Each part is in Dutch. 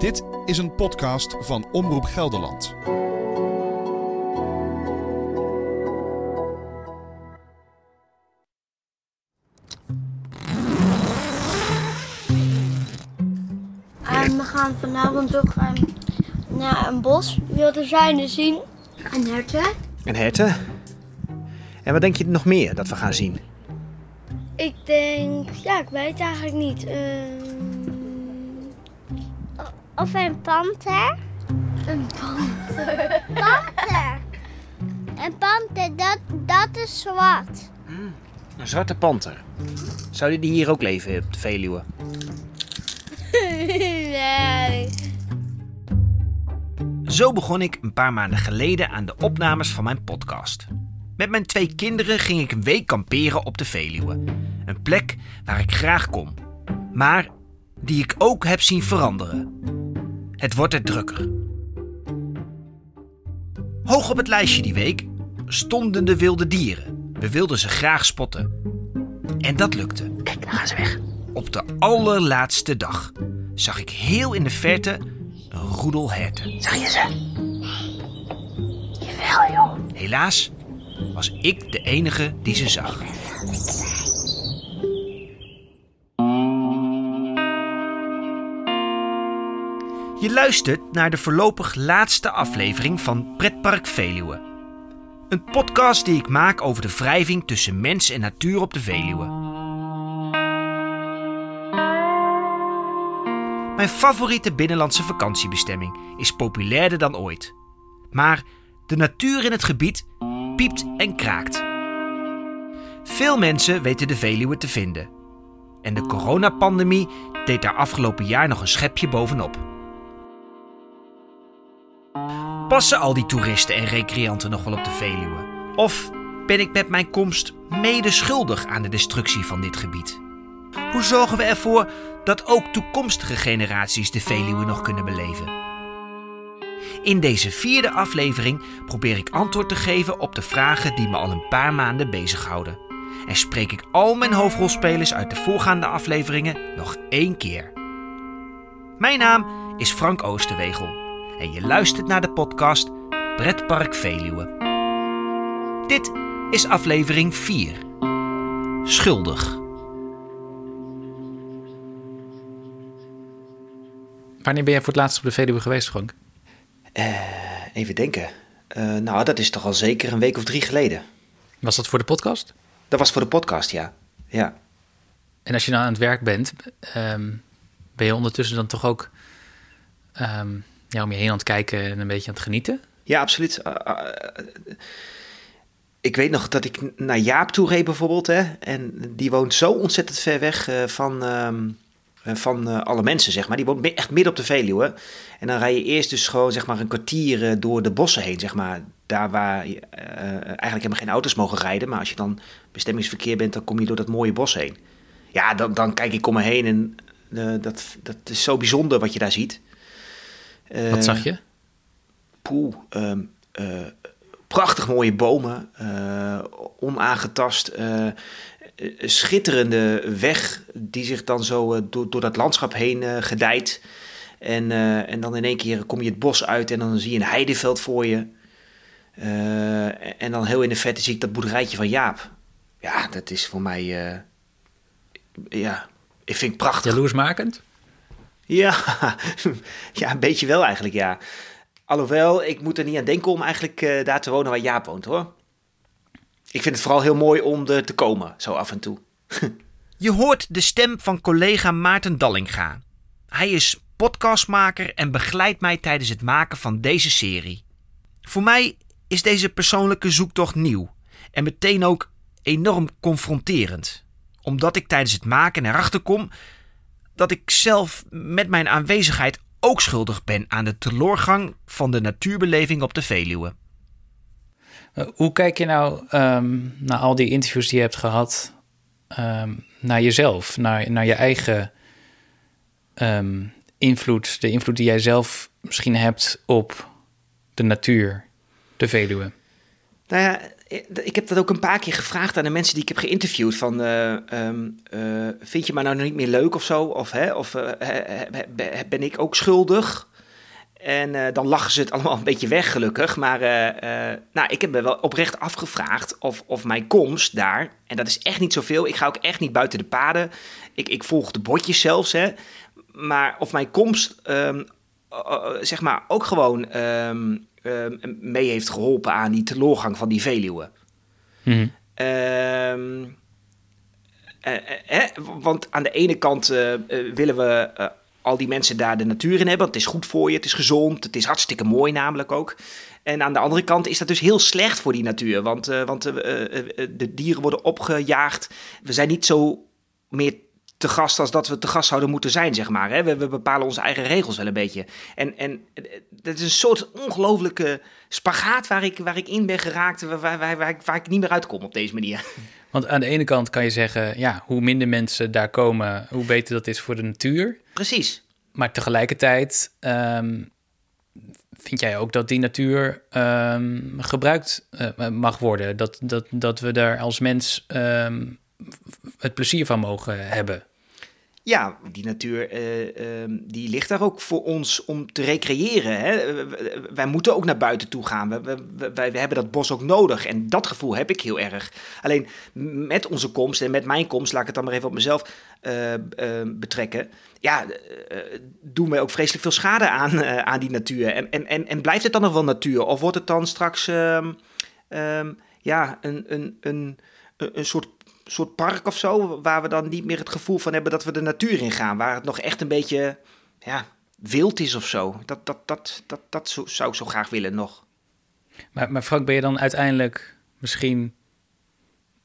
Dit is een podcast van Omroep Gelderland. En we gaan vanavond ook ehm, naar een bos. Wilde zijn zien. En herten. En herten. En wat denk je nog meer dat we gaan zien? Ik denk, ja, ik weet het eigenlijk niet. Ehm, Of een panter. een panter. Panter. Een panter, dat, dat is zwart. Een zwarte panter. Zou die hier ook leven op de Veluwe? nee. Zo begon ik een paar maanden geleden aan de opnames van mijn podcast. Met mijn twee kinderen ging ik een week kamperen op de Veluwe. Een plek waar ik graag kom, maar die ik ook heb zien veranderen. Het wordt er drukker. Hoog op het lijstje die week stonden de wilde dieren. We wilden ze graag spotten. En dat lukte. Kijk, daar gaan ze weg. Op de allerlaatste dag zag ik heel in de verte een roedel herten. Zag je ze? Jawel, joh. Helaas was ik de enige die ze zag. Je luistert naar de voorlopig laatste aflevering van Pretpark Veluwe. Een podcast die ik maak over de wrijving tussen mens en natuur op de Veluwe. Mijn favoriete binnenlandse vakantiebestemming is populairder dan ooit. Maar de natuur in het gebied piept en kraakt. Veel mensen weten de Veluwe te vinden. En de coronapandemie deed daar afgelopen jaar nog een schepje bovenop. Passen al die toeristen en recreanten nog wel op de Veluwe? Of ben ik met mijn komst mede schuldig aan de destructie van dit gebied? Hoe zorgen we ervoor dat ook toekomstige generaties de Veluwe nog kunnen beleven? In deze vierde aflevering probeer ik antwoord te geven op de vragen die me al een paar maanden bezighouden. En spreek ik al mijn hoofdrolspelers uit de voorgaande afleveringen nog één keer. Mijn naam is Frank Oosterwegel en je luistert naar de podcast Pretpark Veluwe. Dit is aflevering 4. Schuldig. Wanneer ben jij voor het laatst op de Veluwe geweest, Frank? Even denken. Eh, nou, dat is toch al zeker een week of drie geleden. Was dat voor de podcast? Dat was voor de podcast, ja. Ja, En als je nou aan het werk bent, ehm, ben je ondertussen dan toch ook ehm, ja, om je heen aan het kijken en een beetje aan het genieten? ja absoluut. Eh, eh, ik weet nog dat ik naar Jaap toe reed bijvoorbeeld. Hè, en die woont zo ontzettend ver weg eh, van, ehm, eh, van alle mensen, zeg maar. Die woont echt midden op de Veluwe. En dan rij je eerst dus gewoon zeg maar, een kwartier door de bossen heen, zeg maar. Daar waar eigenlijk helemaal geen auto's mogen rijden. Maar als je dan bestemmingsverkeer bent, dan kom je door dat mooie bos heen. Ja, dan, dan kijk ik om me heen en dat, dat is zo bijzonder wat je daar ziet. Wat zag je? Poeh, ehm, eh, prachtig mooie bomen, eh, onaangetast, eh, schitterende weg die zich dan zo door, door dat landschap heen gedijt. En, en dan in één keer kom je het bos uit en dan zie je een heideveld voor je. En dan heel in de verte zie ik dat boerderijtje van Jaap. Ja, dat is voor mij, ja, ik vind het prachtig. Jaloersmakend? Ja, ja, een beetje wel eigenlijk, ja. Alhoewel, ik moet er niet aan denken om eigenlijk eh, daar te wonen waar Jaap woont, hoor. Ik vind het vooral heel mooi om er te komen, zo af en toe. Je hoort de stem van collega Maarten Dallinga. Hij is podcastmaker en begeleidt mij tijdens het maken van deze serie. Voor mij is deze persoonlijke zoektocht nieuw en meteen ook enorm confronterend. Omdat ik tijdens het maken erachter kom dat ik zelf met mijn aanwezigheid ook schuldig ben aan de teloorgang van de natuurbeleving op de Veluwe. Eh, Hoe kijk je nou ehm, naar al die interviews die je hebt gehad, ehm, naar jezelf, naar, naar je eigen ehm, invloed, de invloed die jij zelf misschien hebt op de natuur, de Veluwe? Nou ja, ik heb dat ook een paar keer gevraagd aan de mensen die ik heb geïnterviewd. Van, eh, ehm, eh, vind je me nou niet meer leuk of zo? Of, hè, of eh, ben ik ook schuldig? En dan lachen ze het allemaal een beetje weg, gelukkig. Maar nou, ik heb me wel oprecht afgevraagd of, of mijn komst daar... en dat is echt niet zoveel, ik ga ook echt niet buiten de paden. Ik, ik volg de bordjes zelfs, hè. Maar of mijn komst, ehm, zeg maar, ook gewoon... Ehm, Ehm, mee heeft geholpen aan die teleurgang van die Veluwe. Mhm. Ehm, eh, eh, want aan de ene kant eh, willen we al die mensen daar de natuur in hebben. Want het is goed voor je, het is gezond, het is hartstikke mooi namelijk ook. En aan de andere kant is dat dus heel slecht voor die natuur. Want, want de dieren worden opgejaagd. We zijn niet zo meer te gast als dat we te gast zouden moeten zijn, zeg maar. Hè? We, we, bepalen onze eigen regels wel een beetje. En, en dat is een soort ongelofelijke spagaat waar ik, waar ik in ben geraakt, waar, waar, waar, waar, ik, waar ik niet meer uitkom op deze manier. Want aan de ene kant kan je zeggen, ja, hoe minder mensen daar komen, hoe beter dat is voor de natuur. Precies. Maar tegelijkertijd um, vind jij ook dat die natuur um, gebruikt uh, mag worden? Dat, dat, dat we daar als mens um, het plezier van mogen hebben? Ja, die natuur uh, die ligt daar ook voor ons om te recreëren. Hè? Wij moeten ook naar buiten toe gaan. We, we, we, hebben dat bos ook nodig. En dat gevoel heb ik heel erg. Alleen met onze komst en met mijn komst, laat ik het dan maar even op mezelf uh, betrekken. Ja, doen wij ook vreselijk veel schade aan, aan die natuur. En, en, en, blijft het dan nog wel natuur? Of wordt het dan straks um, ja, een, een, een, een soort soort park of zo, waar we dan niet meer het gevoel van hebben dat we de natuur in gaan. Waar het nog echt een beetje ja, wild is of zo. Dat, dat, dat, dat, dat zou ik zo graag willen nog. Maar, maar Frank, ben je dan uiteindelijk misschien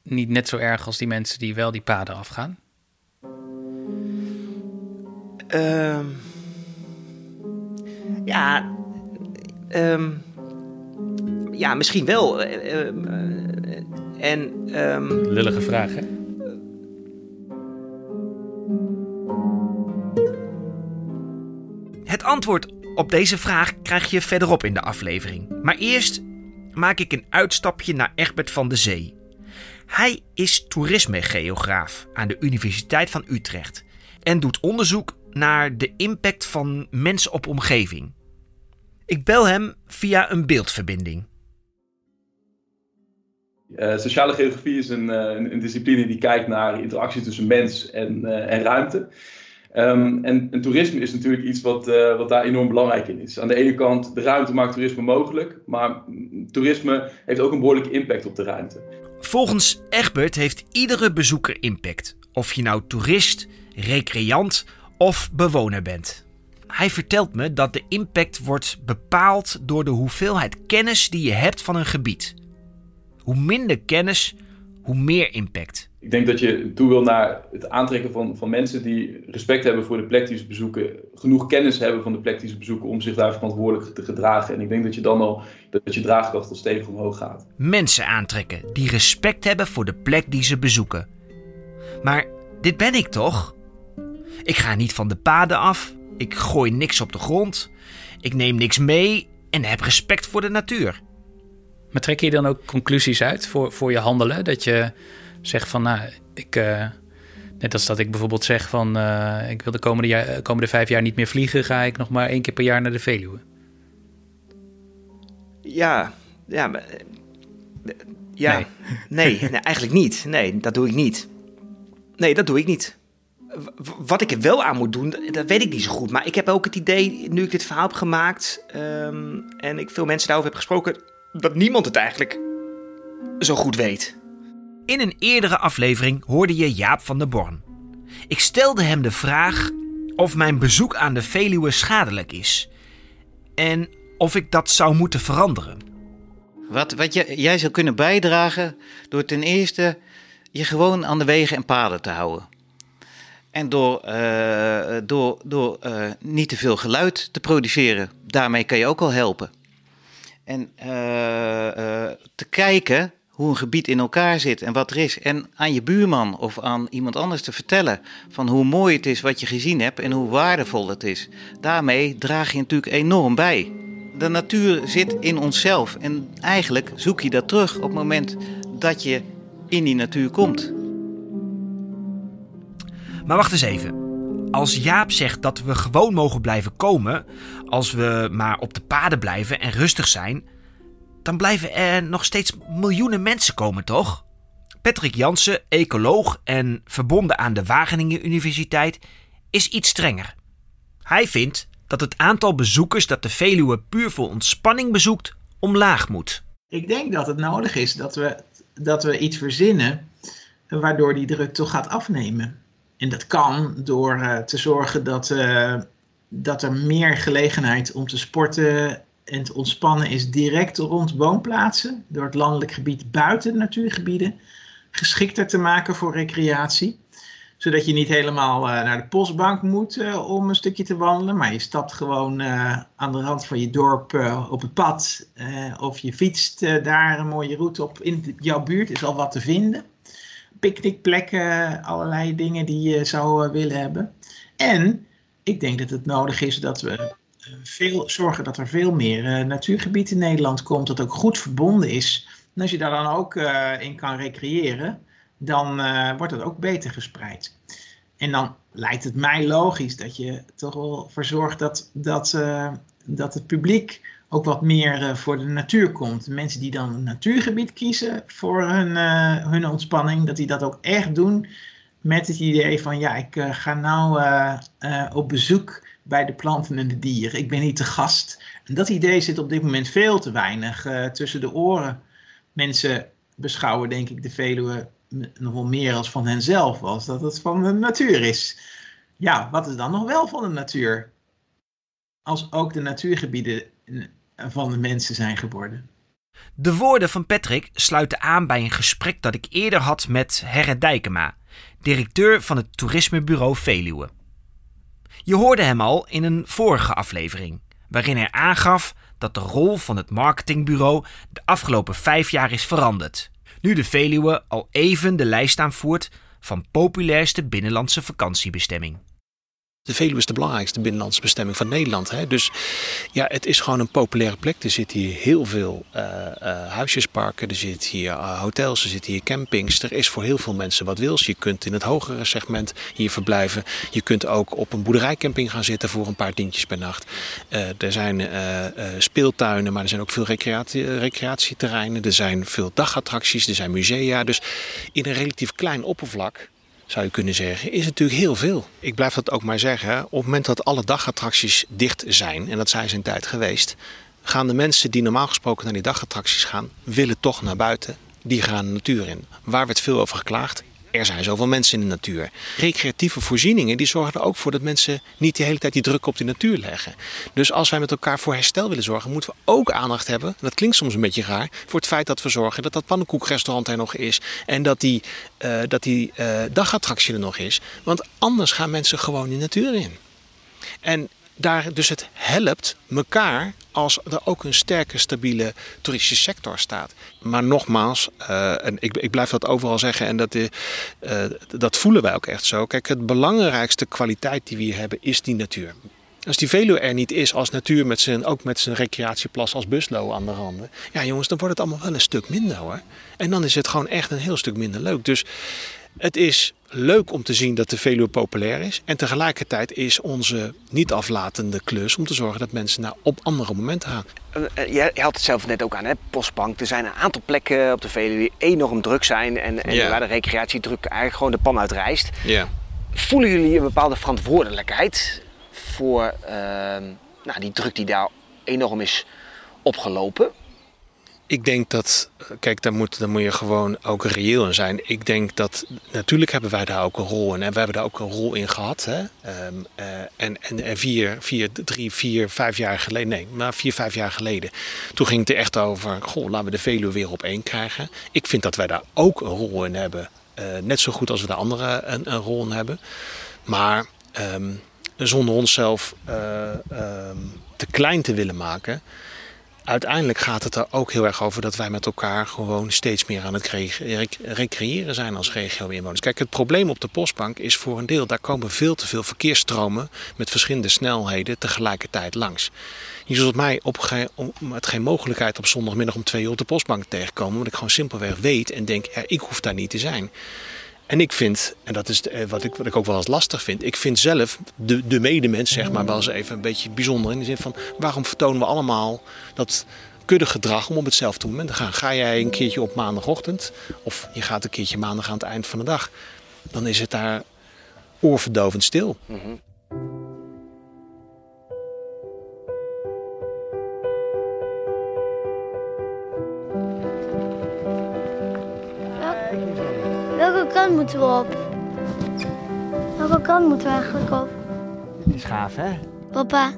niet net zo erg als die mensen die wel die paden afgaan? Um, ja, um, ja, misschien wel. Uh, uh, en, um... Lullige vraag, hè? Het antwoord op deze vraag krijg je verderop in de aflevering. Maar eerst maak ik een uitstapje naar Egbert van de Zee. Hij is toerismegeograaf aan de Universiteit van Utrecht en doet onderzoek naar de impact van mensen op omgeving. Ik bel hem via een beeldverbinding. Uh, sociale geografie is een, uh, een, discipline die kijkt naar interactie tussen mens en, uh, en ruimte. Um, en, en, toerisme is natuurlijk iets wat, wat daar enorm belangrijk in is. Aan de ene kant, de ruimte maakt toerisme mogelijk, maar toerisme heeft ook een behoorlijke impact op de ruimte. Volgens Egbert heeft iedere bezoeker impact, of je nou toerist, recreant of bewoner bent. Hij vertelt me dat de impact wordt bepaald door de hoeveelheid kennis die je hebt van een gebied. Hoe minder kennis, hoe meer impact. Ik denk dat je toe wil naar het aantrekken van, van mensen die respect hebben voor de plek die ze bezoeken, genoeg kennis hebben van de plek die ze bezoeken om zich daar verantwoordelijk te gedragen. En ik denk dat je dan al dat je draagkracht al stevig omhoog gaat. Mensen aantrekken die respect hebben voor de plek die ze bezoeken. Maar dit ben ik toch? Ik ga niet van de paden af, ik gooi niks op de grond, ik neem niks mee en heb respect voor de natuur. Maar trek je dan ook conclusies uit voor, voor je handelen? Dat je zegt van, nou, ik, uh, net als dat ik bijvoorbeeld zeg van, uh, ik wil de komende, jaar, komende vijf jaar niet meer vliegen, ga ik nog maar één keer per jaar naar de Veluwe. Ja, ja, maar, eh, ja, nee. Nee, nee, eigenlijk niet. Nee, dat doe ik niet. Nee, dat doe ik niet. Wat ik er wel aan moet doen, dat weet ik niet zo goed. Maar ik heb ook het idee, nu ik dit verhaal heb gemaakt um, en ik veel mensen daarover heb gesproken, dat niemand het eigenlijk zo goed weet. In een eerdere aflevering hoorde je Jaap van der Born. Ik stelde hem de vraag of mijn bezoek aan de Veluwe schadelijk is. En of ik dat zou moeten veranderen. Wat, wat jij zou kunnen bijdragen door ten eerste je gewoon aan de wegen en paden te houden. En door, uh, door, door uh, niet te veel geluid te produceren. Daarmee kan je ook al helpen. En uh, uh, te kijken hoe een gebied in elkaar zit en wat er is. En aan je buurman of aan iemand anders te vertellen van hoe mooi het is wat je gezien hebt en hoe waardevol het is. Daarmee draag je natuurlijk enorm bij. de natuur zit in onszelf. En eigenlijk zoek je dat terug op het moment dat je in die natuur komt. Maar wacht eens even. Als Jaap zegt dat we gewoon mogen blijven komen, als we maar op de paden blijven en rustig zijn, dan blijven er nog steeds miljoenen mensen komen, toch? Patrick Jansen, ecoloog en verbonden aan de Wageningen Universiteit, is iets strenger. Hij vindt dat het aantal bezoekers dat de Veluwe puur voor ontspanning bezoekt omlaag moet. Ik denk dat het nodig is dat we, dat we iets verzinnen waardoor die druk toch gaat afnemen. En dat kan door uh, te zorgen dat, uh, dat er meer gelegenheid om te sporten en te ontspannen is direct rond woonplaatsen. Door het landelijk gebied buiten de natuurgebieden geschikter te maken voor recreatie. Zodat je niet helemaal uh, naar de postbank moet om een stukje te wandelen. Maar je stapt gewoon aan de rand van je dorp op het pad. of je fietst daar een mooie route op in jouw buurt. Is al wat te vinden picknickplekken, allerlei dingen die je zou eh, willen hebben. En ik denk dat het nodig is dat we eh, veel, zorgen dat er veel meer uh, natuurgebied in Nederland komt, dat ook goed verbonden is. En als je daar dan ook uh, in kan recreëren, dan wordt het ook beter gespreid. En dan lijkt het mij logisch dat je toch wel verzorgt dat, dat, dat het publiek ook wat meer voor de natuur komt. Mensen die dan een natuurgebied kiezen voor hun, hun ontspanning, dat die dat ook echt doen met het idee van ja, ik uh, ga nou op bezoek bij de planten en de dieren. Ik ben hier te gast. En dat idee zit op dit moment veel te weinig tussen de oren. Mensen beschouwen denk ik de Veluwe nog wel meer als van henzelf, als dat het van de natuur is. Ja, wat is dan nog wel van de natuur? Als ook de natuurgebieden van de mensen zijn geworden. De woorden van Patrick sluiten aan bij een gesprek dat ik eerder had met Herre Dijkema, directeur van het toerismebureau Veluwe. Je hoorde hem al in een vorige aflevering, waarin hij aangaf dat de rol van het marketingbureau de afgelopen vijf jaar is veranderd. Nu de Veluwe al even de lijst aanvoert van populairste binnenlandse vakantiebestemming. De Veluwe is de belangrijkste binnenlandse bestemming van Nederland. Hè? Dus ja, het is gewoon een populaire plek. Er zitten hier heel veel uh, uh, huisjesparken, er zitten hier uh, hotels, er zitten hier campings. Er is voor heel veel mensen wat wils. Je kunt in het hogere segment hier verblijven. Je kunt ook op een boerderijcamping gaan zitten voor een paar tientjes per nacht. er zijn speeltuinen, maar er zijn ook veel recreatie, recreatieterreinen. Er zijn veel dagattracties, er zijn musea. Dus in een relatief klein oppervlak zou je kunnen zeggen, is natuurlijk heel veel. Ik blijf dat ook maar zeggen. Op het moment dat alle dagattracties dicht zijn, en dat zijn tijd geweest, gaan de mensen die normaal gesproken naar die dagattracties gaan, willen toch naar buiten. Die gaan de natuur in. Waar werd veel over geklaagd? Er zijn zoveel mensen in de natuur. Recreatieve voorzieningen die zorgen er ook voor dat mensen niet de hele tijd die druk op de natuur leggen. Dus als wij met elkaar voor herstel willen zorgen, moeten we ook aandacht hebben. Dat klinkt soms een beetje raar. Voor het feit dat we zorgen dat dat pannenkoekrestaurant er nog is. En dat die, uh, dat die uh, dagattractie er nog is. Want anders gaan mensen gewoon de natuur in. En daar dus het helpt elkaar als er ook een sterke, stabiele toeristische sector staat. Maar nogmaals, uh, en ik, ik, blijf dat overal zeggen en dat, uh, dat voelen wij ook echt zo. Kijk, het belangrijkste kwaliteit die we hier hebben is die natuur. Als die Veluwe er niet is als natuur, met zijn, ook met zijn recreatieplas als Buslo aan de randen. Ja jongens, dan wordt het allemaal wel een stuk minder hoor. En dan is het gewoon echt een heel stuk minder leuk. Dus het is leuk om te zien dat de Veluwe populair is. En tegelijkertijd is onze niet aflatende klus om te zorgen dat mensen naar op andere momenten gaan. Je had het zelf net ook aan, hè? Postbank. Er zijn een aantal plekken op de Veluwe die enorm druk zijn. En, en yeah. waar de recreatiedruk eigenlijk gewoon de pan uitreist. Yeah. Voelen jullie een bepaalde verantwoordelijkheid voor uh, nou, die druk die daar enorm is opgelopen? Ik denk dat, kijk, daar moet, daar moet je gewoon ook reëel in zijn. Ik denk dat, natuurlijk hebben wij daar ook een rol in. En we hebben daar ook een rol in gehad. Hè? Um, uh, en, en, vier, vier, drie, vier, vijf jaar geleden, nee, maar vier, vijf jaar geleden. Toen ging het er echt over, goh, laten we de Veluwe weer op één krijgen. Ik vind dat wij daar ook een rol in hebben. Uh, net zo goed als we daar anderen een, een rol in hebben. Maar um, zonder onszelf uh, um, te klein te willen maken uiteindelijk gaat het er ook heel erg over dat wij met elkaar gewoon steeds meer aan het recreëren zijn als regio-inwoners. Kijk, het probleem op de postbank is voor een deel, daar komen veel te veel verkeersstromen met verschillende snelheden tegelijkertijd langs. Je zult mij op met geen mogelijkheid op zondagmiddag om twee uur op de postbank tegenkomen, omdat ik gewoon simpelweg weet en denk, ik hoef daar niet te zijn. En ik vind, en dat is eh, wat ik, wat ik ook wel eens lastig vind, ik vind zelf de, de medemens, zeg maar, wel eens even een beetje bijzonder. In de zin van, waarom vertonen we allemaal dat kuddegedrag om op hetzelfde moment te gaan? Ga jij een keertje op maandagochtend, of je gaat een keertje maandag aan het eind van de dag, dan is het daar oorverdovend stil. Mm kant moeten we op? Welke kant moeten we eigenlijk op? Dit is gaaf, hè? Papa.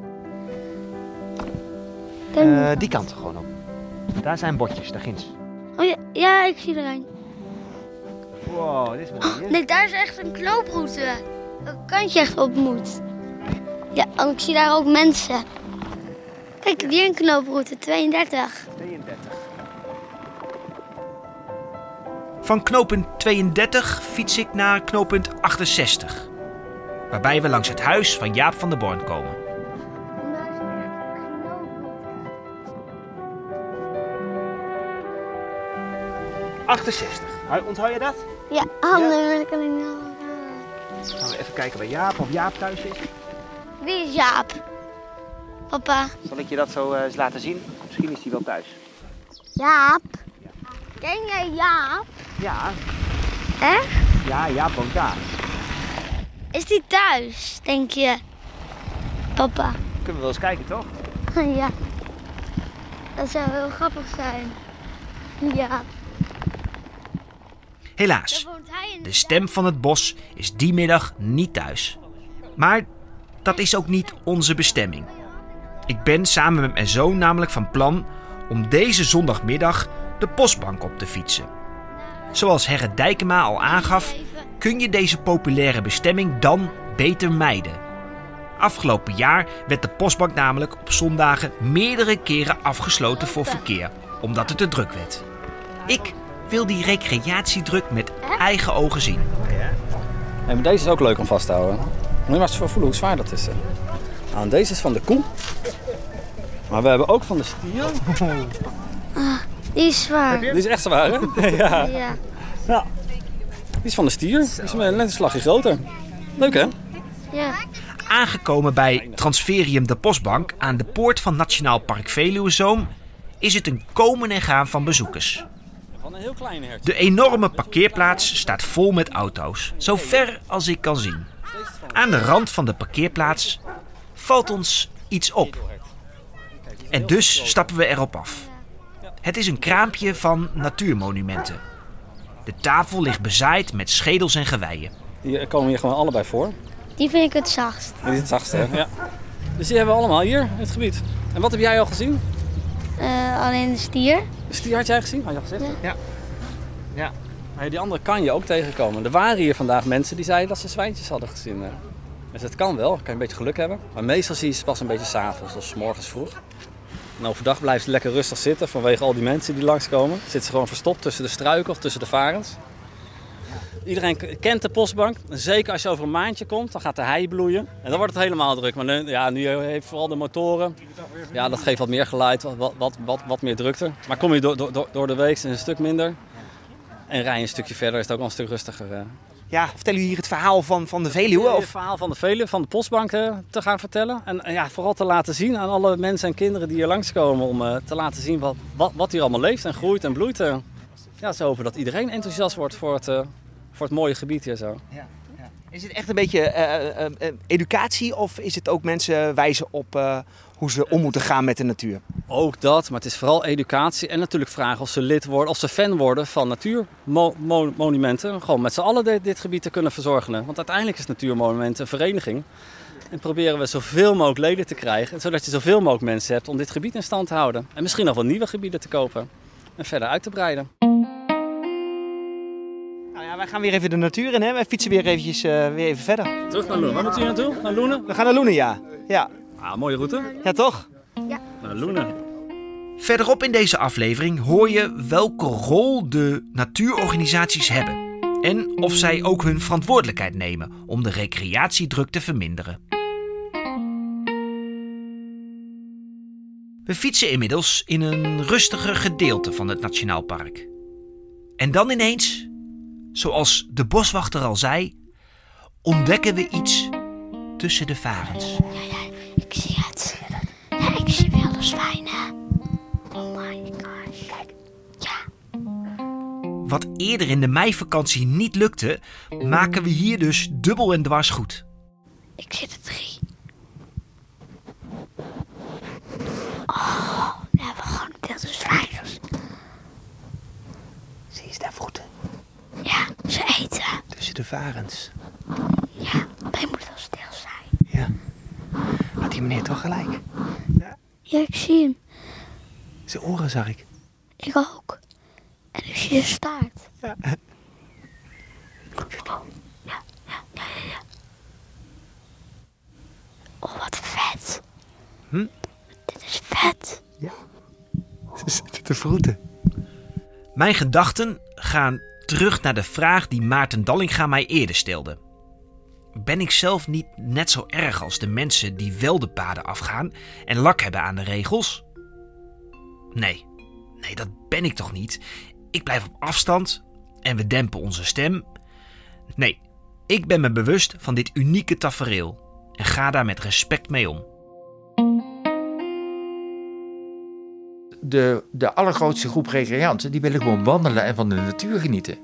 Uh, die kant gewoon op. Daar zijn bordjes, daar ginds. Oh ja, ja ik zie er een. Wow, dit is mooi. Oh, nee, daar is echt een knooproute. Welke kant je echt op moet. Ja, en ik zie daar ook mensen. Kijk, hier een knooproute, 32. 32. Van knooppunt 32 fiets ik naar knooppunt 68. Waarbij we langs het huis van Jaap van der Born komen. Onthoud je dat? Ja, handen wil ik alleen Gaan we even kijken bij Jaap of Jaap thuis is. Wie is Jaap? Papa. Zal ik je dat zo eh, eens laten zien? Misschien is hij wel thuis. Jaap? Ken jij Jaap? Ja. Echt? Ja, woont daar. Is die thuis, denk je? Papa. Kunnen we wel eens kijken, toch? ja. Dat zou heel grappig zijn. Ja. Helaas, de stem van het bos is die middag niet thuis. Maar dat is ook niet onze bestemming. Ik ben samen met mijn zoon namelijk van plan om deze zondagmiddag de postbank op te fietsen. Zoals Herre Dijkema al aangaf, kun je deze populaire bestemming dan beter mijden. Afgelopen jaar werd de postbank namelijk op zondagen meerdere keren afgesloten voor verkeer, omdat het te druk werd. Ik wil die recreatiedruk met eigen ogen zien. Hey, maar deze is ook leuk om vast te houden. Moet je maar eens voelen hoe zwaar dat is. Nou, deze is van de koe. Maar we hebben ook van de stier. Die is zwaar. Die is echt zwaar, hè? ja. ja. ja. Die is van de stier. Die is net een slagje groter. Leuk, hè? Ja. Aangekomen bij Transferium de Postbank aan de poort van Nationaal Park Veluwezoom is het een komen en gaan van bezoekers. De enorme parkeerplaats staat vol met auto's, zo ver als ik kan zien. Aan de rand van de parkeerplaats valt ons iets op. En dus stappen we erop af. Het is een kraampje van natuurmonumenten. De tafel ligt bezaaid met schedels en geweien. Die komen hier gewoon allebei voor. Die vind ik het zachtst. Die is het zachtste, hè? Ja. Dus die hebben we allemaal hier in het gebied. En wat heb jij al gezien? Uh, alleen de stier. De stier had jij gezien? Had je al gezegd? Ja. ja. ja. die andere kan je ook tegenkomen. Er waren hier vandaag mensen die zeiden dat ze zwijntjes hadden gezien. Dus het kan wel, kan je een beetje geluk hebben. Maar meestal zie je ze pas een beetje s'avonds of s morgens vroeg. En overdag blijft ze lekker rustig zitten vanwege al die mensen die langskomen. Zit ze gewoon verstopt tussen de struiken of tussen de varens. Iedereen kent de postbank. Zeker als je over een maandje komt, dan gaat de hei bloeien. En dan wordt het helemaal druk. Maar nu, ja, nu heeft vooral de motoren. Ja, dat geeft wat meer geluid, wat, wat, wat, wat meer drukte. Maar kom je door, door, door de week is het een stuk minder. En rij een stukje verder is het ook wel een stuk rustiger. Eh. Ja, vertel u hier het verhaal van, van de Veluwe? Of? Het verhaal van de Veluwe, van de postbank eh, te gaan vertellen. En ja, vooral te laten zien aan alle mensen en kinderen die hier langskomen. Om uh, te laten zien wat, wat, wat, hier allemaal leeft en groeit en bloeit. ja, ze hopen dat iedereen enthousiast wordt voor het, voor het mooie gebied hier zo. Ja, ja. Is het echt een beetje uh, educatie of is het ook mensen wijzen op hoe ze om moeten gaan met de natuur? Ook dat, maar het is vooral educatie en natuurlijk vragen of ze lid worden, of ze fan worden van natuurmonumenten. Gewoon met z'n allen dit, dit, gebied te kunnen verzorgen. Want uiteindelijk is Natuurmonumenten een vereniging. En proberen we zoveel mogelijk leden te krijgen, zodat je zoveel mogelijk mensen hebt om dit gebied in stand te houden. En misschien nog wel nieuwe gebieden te kopen en verder uit te breiden wij gaan weer even de natuur in. Hè? Wij fietsen weer, eventjes, uh, weer even verder. Terug naar Loenen. Waar moeten jullie naartoe? Naar Loenen? We gaan naar Loenen, ja. ja. Ah, mooie route. Ja, toch? Ja. Naar Loenen. Verderop in deze aflevering hoor je welke rol de natuurorganisaties hebben en of zij ook hun verantwoordelijkheid nemen om de recreatiedruk te verminderen. We fietsen inmiddels in een rustiger gedeelte van het Nationaal Park. En dan ineens, zoals de boswachter al zei, ontdekken we iets tussen de varens. Ik zie het. Ja, ik zie wel de zwijnen. Oh my gosh. Kijk. Ja. Wat eerder in de meivakantie niet lukte, maken we hier dus dubbel en dwars goed. Ik zie er drie. Oh, we hebben gewoon een deel de zwijners. Zie je daar voeten? Ja, ze eten. Tussen de varens. Ja, wij moeten wel stil zijn. Ja. Had die meneer toch gelijk? Ja, ik zie hem. Zijn oren zag ik. Ik ook. En ik zie zijn staart. Ja. Oh, ja, ja, ja, ja, ja. Oh, wat vet. Hm? Dit is vet. Ze zitten te vroeten. Mijn gedachten gaan terug naar de vraag die Maarten Dallinga mij eerder stelde. Ben ik zelf niet net zo erg als de mensen die wel de paden afgaan en lak hebben aan de regels? Nee, nee, dat ben ik toch niet. Ik blijf op afstand en we dempen onze stem. Nee, ik ben me bewust van dit unieke tafereel en ga daar met respect mee om. de, de allergrootste groep recreanten, die willen gewoon wandelen en van de natuur genieten.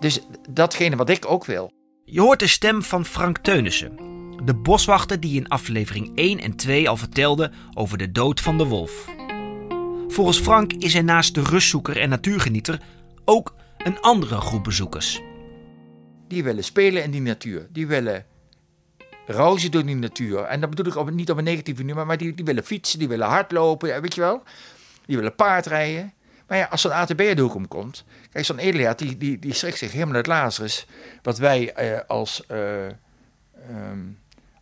Dus datgene wat ik ook wil. Je hoort de stem van Frank Teunissen, de boswachter die in aflevering 1 en 2 al vertelde over de dood van de wolf. Volgens Frank is er naast de rustzoeker en natuurgenieter ook een andere groep bezoekers. Die willen spelen in die natuur. Die willen rauzen door die natuur. En dat bedoel ik niet op een negatieve manier, maar die, die willen fietsen, die willen hardlopen, weet je wel. Die willen paardrijden. Maar ja, als zo'n ATB de hoek omkomt. Kijk, zo'n Eliaat, die, die, die schrikt zich helemaal uit Lazarus. Wat wij eh, als, eh, ehm,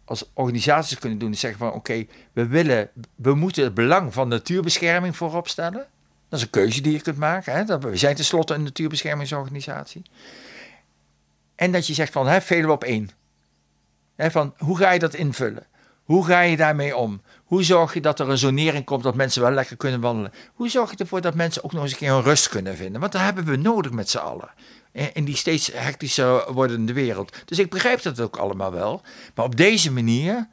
als organisaties kunnen doen, is zeggen van oké, we willen, we moeten het belang van natuurbescherming voorop stellen. Dat is een keuze die je kunt maken. Hè? We zijn tenslotte een natuurbeschermingsorganisatie. En dat je zegt van, hè, velen op één. Hè, van, hoe ga je dat invullen? Hoe ga je daarmee om? Hoe zorg je dat er een zonering komt dat mensen wel lekker kunnen wandelen? Hoe zorg je ervoor dat mensen ook nog eens een keer een rust kunnen vinden? Want dat hebben we nodig met z'n allen. In die steeds hectischer wordende wereld. Dus ik begrijp dat ook allemaal wel. Maar op deze manier,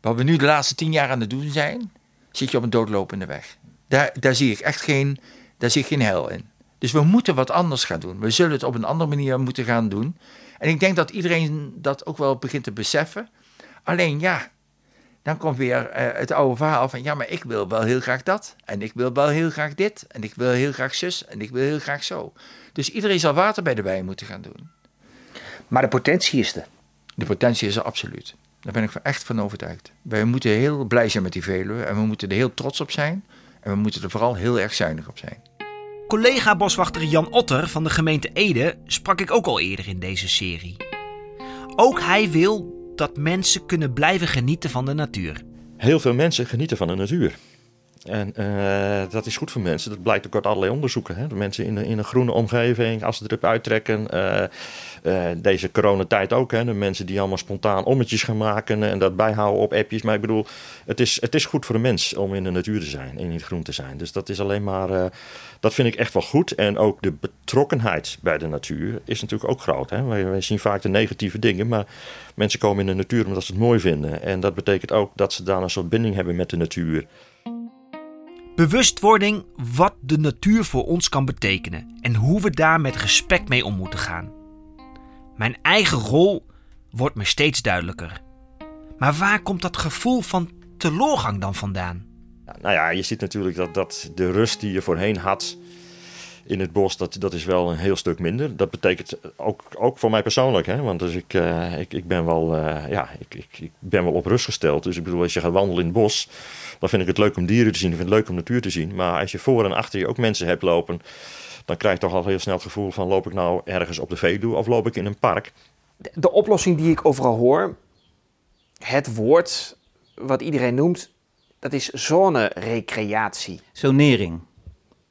wat we nu de laatste tien jaar aan het doen zijn, zit je op een doodlopende weg. Daar, daar zie ik echt geen, daar zie ik geen heil in. Dus we moeten wat anders gaan doen. We zullen het op een andere manier moeten gaan doen. En ik denk dat iedereen dat ook wel begint te beseffen. Alleen ja, dan komt weer uh, het oude verhaal van ja, maar ik wil wel heel graag dat. En ik wil wel heel graag dit. En ik wil heel graag zus. En ik wil heel graag zo. Dus iedereen zal water bij de wijn moeten gaan doen. Maar de potentie is er. De potentie is er absoluut. Daar ben ik echt van overtuigd. Wij moeten heel blij zijn met die Veluwe. En we moeten er heel trots op zijn. En we moeten er vooral heel erg zuinig op zijn. Collega-boswachter Jan Otter van de gemeente Ede sprak ik ook al eerder in deze serie. Ook hij wil dat mensen kunnen blijven genieten van de natuur. Heel veel mensen genieten van de natuur. En uh, dat is goed voor mensen. Dat blijkt ook uit allerlei onderzoeken. Hè? De mensen in, in een groene omgeving, als ze erop uittrekken. Uh, uh, deze coronatijd ook. Hè? De mensen die allemaal spontaan ommetjes gaan maken en dat bijhouden op appjes. Maar ik bedoel, het is, het is goed voor de mens om in de natuur te zijn, in het groen te zijn. Dus dat is alleen maar, dat vind ik echt wel goed. En ook de betrokkenheid bij de natuur is natuurlijk ook groot. Hè? Wij, zien vaak de negatieve dingen, maar mensen komen in de natuur omdat ze het mooi vinden. En dat betekent ook dat ze daar een soort binding hebben met de natuur. Bewustwording wat de natuur voor ons kan betekenen en hoe we daar met respect mee om moeten gaan. Mijn eigen rol wordt me steeds duidelijker. Maar waar komt dat gevoel van teloorgang dan vandaan? Nou ja, je ziet natuurlijk dat, dat de rust die je voorheen had in het bos, dat, dat is wel een heel stuk minder. Dat betekent ook, ook voor mij persoonlijk, hè? want dus ik, uh, ik, ik, ben wel, uh, ja, ik, ik, ik, ben wel op rust gesteld. Dus ik bedoel, als je gaat wandelen in het bos, dan vind ik het leuk om dieren te zien, ik vind het leuk om natuur te zien. Maar als je voor en achter je ook mensen hebt lopen, dan krijg je toch al heel snel het gevoel van loop ik nou ergens op de Veluwe of loop ik in een park. De oplossing die ik overal hoor, het woord wat iedereen noemt, dat is zone-recreatie. Zonering.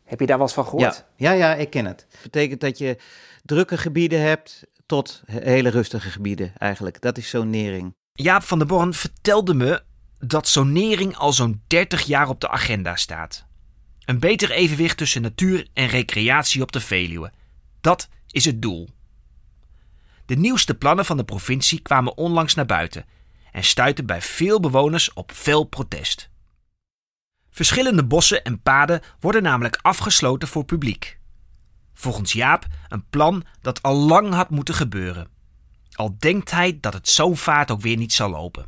Heb je daar wel eens van gehoord? Ja, ja, ja ik ken het. Dat betekent dat je drukke gebieden hebt tot hele rustige gebieden eigenlijk. Dat is zonering. Jaap van der Born vertelde me dat zonering al zo'n 30 jaar op de agenda staat. Een beter evenwicht tussen natuur en recreatie op de Veluwe. Dat is het doel. De nieuwste plannen van de provincie kwamen onlangs naar buiten en stuitten bij veel bewoners op fel protest. Verschillende bossen en paden worden namelijk afgesloten voor publiek. Volgens Jaap een plan dat al lang had moeten gebeuren. Al denkt hij dat het zo vaart ook weer niet zal lopen.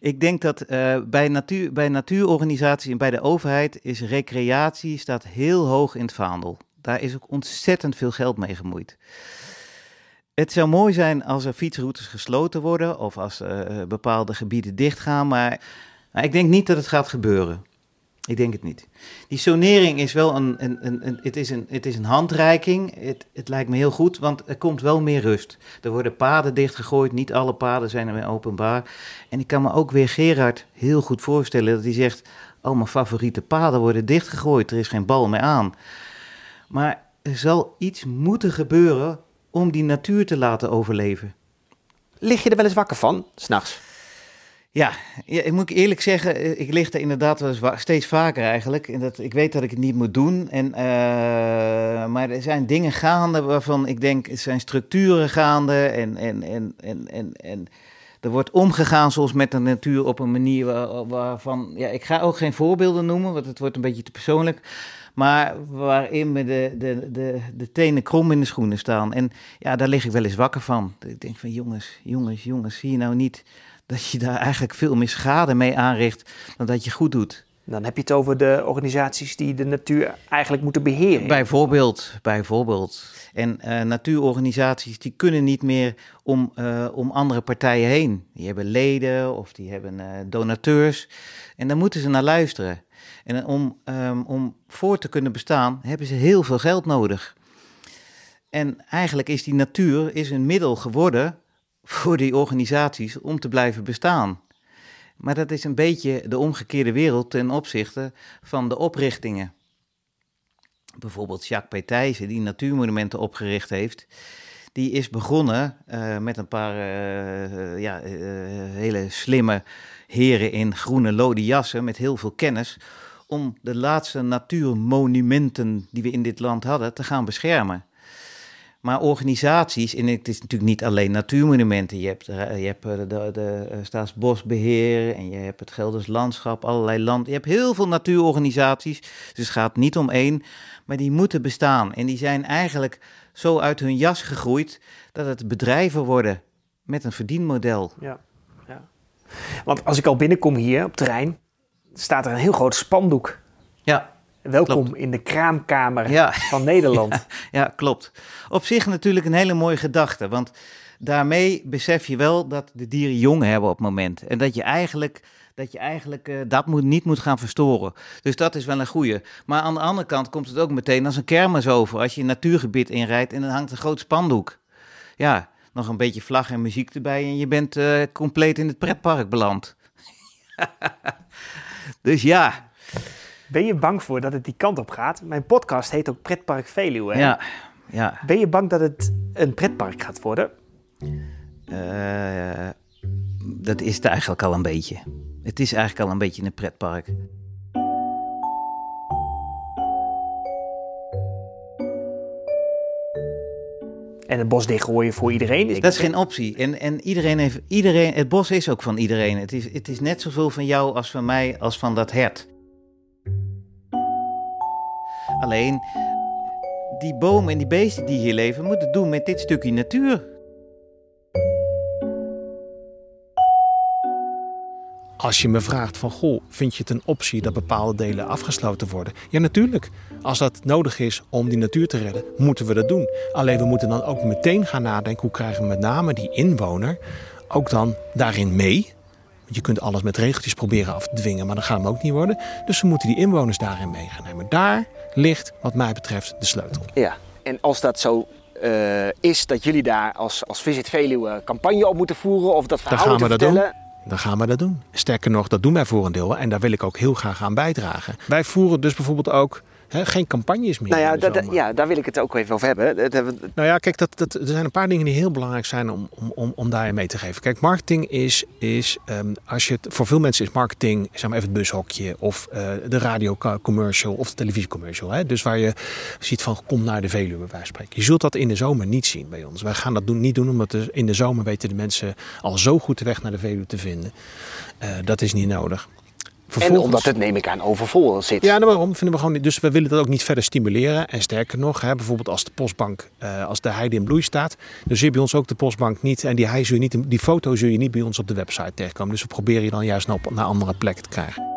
Ik denk dat uh, bij, natuur, bij natuurorganisaties en bij de overheid is recreatie staat heel hoog in het vaandel. Daar is ook ontzettend veel geld mee gemoeid. Het zou mooi zijn als er fietsroutes gesloten worden of als uh, bepaalde gebieden dichtgaan, maar ik denk niet dat het gaat gebeuren. Ik denk het niet. Die sonering is wel een, een, een, het is een, het is een handreiking. Het, het lijkt me heel goed, want er komt wel meer rust. Er worden paden dichtgegooid, niet alle paden zijn er meer openbaar. En ik kan me ook weer Gerard heel goed voorstellen dat hij zegt... oh, mijn favoriete paden worden dichtgegooid, er is geen bal meer aan. Maar er zal iets moeten gebeuren om die natuur te laten overleven. Lig je er wel eens wakker van, s'nachts? Ja, ik moet eerlijk zeggen, eh, ik lig er inderdaad wel steeds vaker eigenlijk. En dat, ik weet dat ik het niet moet doen. En, uh, maar er zijn dingen gaande waarvan ik denk, er zijn structuren gaande. En, en, en, en, en, en er wordt omgegaan zoals met de natuur op een manier waar, waarvan... Ja, ik ga ook geen voorbeelden noemen, want het wordt een beetje te persoonlijk. Maar waarin me de, de, de, de tenen krom in de schoenen staan. En ja, daar lig ik wel eens wakker van. Ik denk van jongens, jongens, jongens, zie je nou niet dat je daar eigenlijk veel meer schade mee aanricht dan dat je goed doet. Dan heb je het over de organisaties die de natuur eigenlijk moeten beheren. Bijvoorbeeld, bijvoorbeeld. En uh, natuurorganisaties die kunnen niet meer om, uh, om andere partijen heen. Die hebben leden of die hebben uh, donateurs. En daar moeten ze naar luisteren. En om, um, om voor te kunnen bestaan hebben ze heel veel geld nodig. En eigenlijk is die natuur is een middel geworden voor die organisaties om te blijven bestaan. Maar dat is een beetje de omgekeerde wereld ten opzichte van de oprichtingen. Bijvoorbeeld Jacques Petijzen, die natuurmonumenten opgericht heeft, die is begonnen uh, met een paar uh, ja, uh, hele slimme heren in groene lode jassen met heel veel kennis, om de laatste natuurmonumenten die we in dit land hadden te gaan beschermen. Maar organisaties, en het is natuurlijk niet alleen natuurmonumenten. Je hebt, eh, je hebt eh, de, de, de eh, Staatsbosbeheer en je hebt het Gelders Landschap, allerlei land. Je hebt heel veel natuurorganisaties, dus het gaat niet om één. Maar die moeten bestaan. En die zijn eigenlijk zo uit hun jas gegroeid dat het bedrijven worden met een verdienmodel. Ja, ja. Want als ik al binnenkom hier op terrein, staat er een heel groot spandoek. Ja. Welkom in de kraamkamer van Nederland. Ja, klopt. Op zich natuurlijk een hele mooie gedachte, want daarmee besef je wel dat de dieren jong hebben op het moment. En dat je eigenlijk, dat, je eigenlijk uh, dat moet, niet moet gaan verstoren. Dus dat is wel een goede. Maar aan de andere kant komt het ook meteen als een kermis over. Als je een natuurgebied inrijdt en dan hangt een groot spandoek. Ja, nog een beetje vlag en muziek erbij en je bent uh, compleet in het pretpark beland. dus ja, ben je bang voor dat het die kant op gaat? Mijn podcast heet ook Pretpark Veluwe. Hè? Ja, ja. Ben je bang dat het een pretpark gaat worden? Uh, dat is het eigenlijk al een beetje. Het is eigenlijk al een beetje een pretpark. En het bos dichtgooien voor iedereen? Dat is geen optie. En, en iedereen heeft, iedereen, het bos is ook van iedereen. Het is, het is net zoveel van jou als van mij, als van dat hert. Alleen die bomen en die beesten die hier leven moeten doen met dit stukje natuur. Als je me vraagt van, goh, vind je het een optie dat bepaalde delen afgesloten worden? Ja, natuurlijk. Als dat nodig is om die natuur te redden, moeten we dat doen. Alleen we moeten dan ook meteen gaan nadenken, hoe krijgen we met name die inwoner ook dan daarin mee? Je kunt alles met regeltjes proberen af te dwingen, maar dat gaat hem ook niet worden. Dus we moeten die inwoners daarin mee gaan nemen. Daar ligt, wat mij betreft, de sleutel. Ja, en als dat zo uh, is dat jullie daar als, als Visit Veluwe campagne op moeten voeren of dat verhaal moeten vertellen... dan gaan we dat doen. Sterker nog, dat doen wij voor een deel en daar wil ik ook heel graag aan bijdragen. Wij voeren dus bijvoorbeeld ook geen campagnes meer. Nou ja, ja, daar wil ik het ook even over hebben. Dat hebben Nou ja, kijk, dat, dat, er zijn een paar dingen die heel belangrijk zijn om, om, om, om daarin mee te geven. Kijk, marketing is, is um, als je het, voor veel mensen is marketing, zeg maar even het bushokje of uh, de radiocommercial of de televisiecommercial. Hè? Dus waar je ziet van kom naar de Veluwe, wij spreken. Je zult dat in de zomer niet zien bij ons. Wij gaan dat doen, niet doen, omdat in de zomer weten de mensen al zo goed de weg naar de Veluwe te vinden. Uh, dat is niet nodig. En omdat het, neem ik aan, overvol zit. Ja, nou, waarom vinden we gewoon niet. Dus we willen dat ook niet verder stimuleren. En sterker nog, hè, bijvoorbeeld als de postbank, uh, als de heide in bloei staat, dan zie je bij ons ook de postbank niet. En die, zul je niet, die foto zul je niet bij ons op de website tegenkomen. Dus we proberen je dan juist naar, naar andere plekken te krijgen.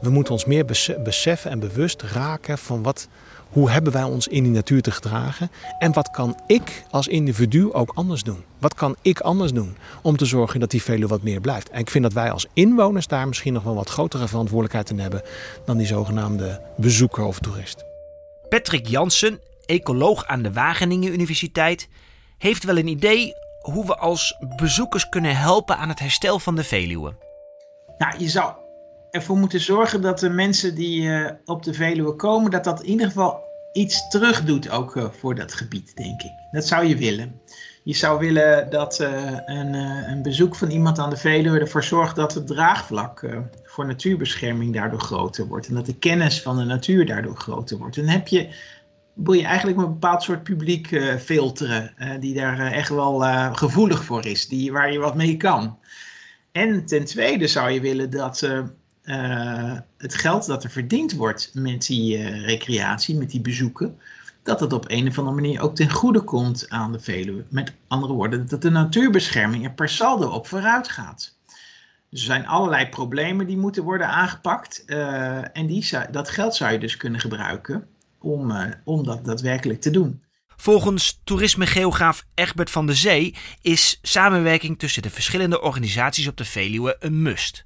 We moeten ons meer beseffen en bewust raken van wat, hoe hebben wij ons in die natuur te gedragen? En wat kan ik als individu ook anders doen? Wat kan ik anders doen om te zorgen dat die Veluwe wat meer blijft? En ik vind dat wij als inwoners daar misschien nog wel wat grotere verantwoordelijkheid in hebben dan die zogenaamde bezoeker of toerist. Patrick Jansen, ecoloog aan de Wageningen Universiteit, heeft wel een idee hoe we als bezoekers kunnen helpen aan het herstel van de Veluwe. Nou, je zou ervoor moeten zorgen dat de mensen die uh, op de Veluwe komen, dat dat in ieder geval iets terug doet ook uh, voor dat gebied, denk ik. Dat zou je willen. Je zou willen dat uh, een, een, bezoek van iemand aan de Veluwe ervoor zorgt dat het draagvlak voor natuurbescherming daardoor groter wordt. En dat de kennis van de natuur daardoor groter wordt. En dan heb je, wil je eigenlijk een bepaald soort publiek filteren, die daar echt wel gevoelig voor is, die, waar je wat mee kan. En ten tweede zou je willen dat uh, het geld dat er verdiend wordt met die uh, recreatie, met die bezoeken, dat het op een of andere manier ook ten goede komt aan de Veluwe. Met andere woorden, dat de natuurbescherming er per saldo op vooruit gaat. Dus er zijn allerlei problemen die moeten worden aangepakt. Uh, en die, dat geld zou je dus kunnen gebruiken om, om dat daadwerkelijk te doen. Volgens toerismegeograaf Egbert van de Zee is samenwerking tussen de verschillende organisaties op de Veluwe een must.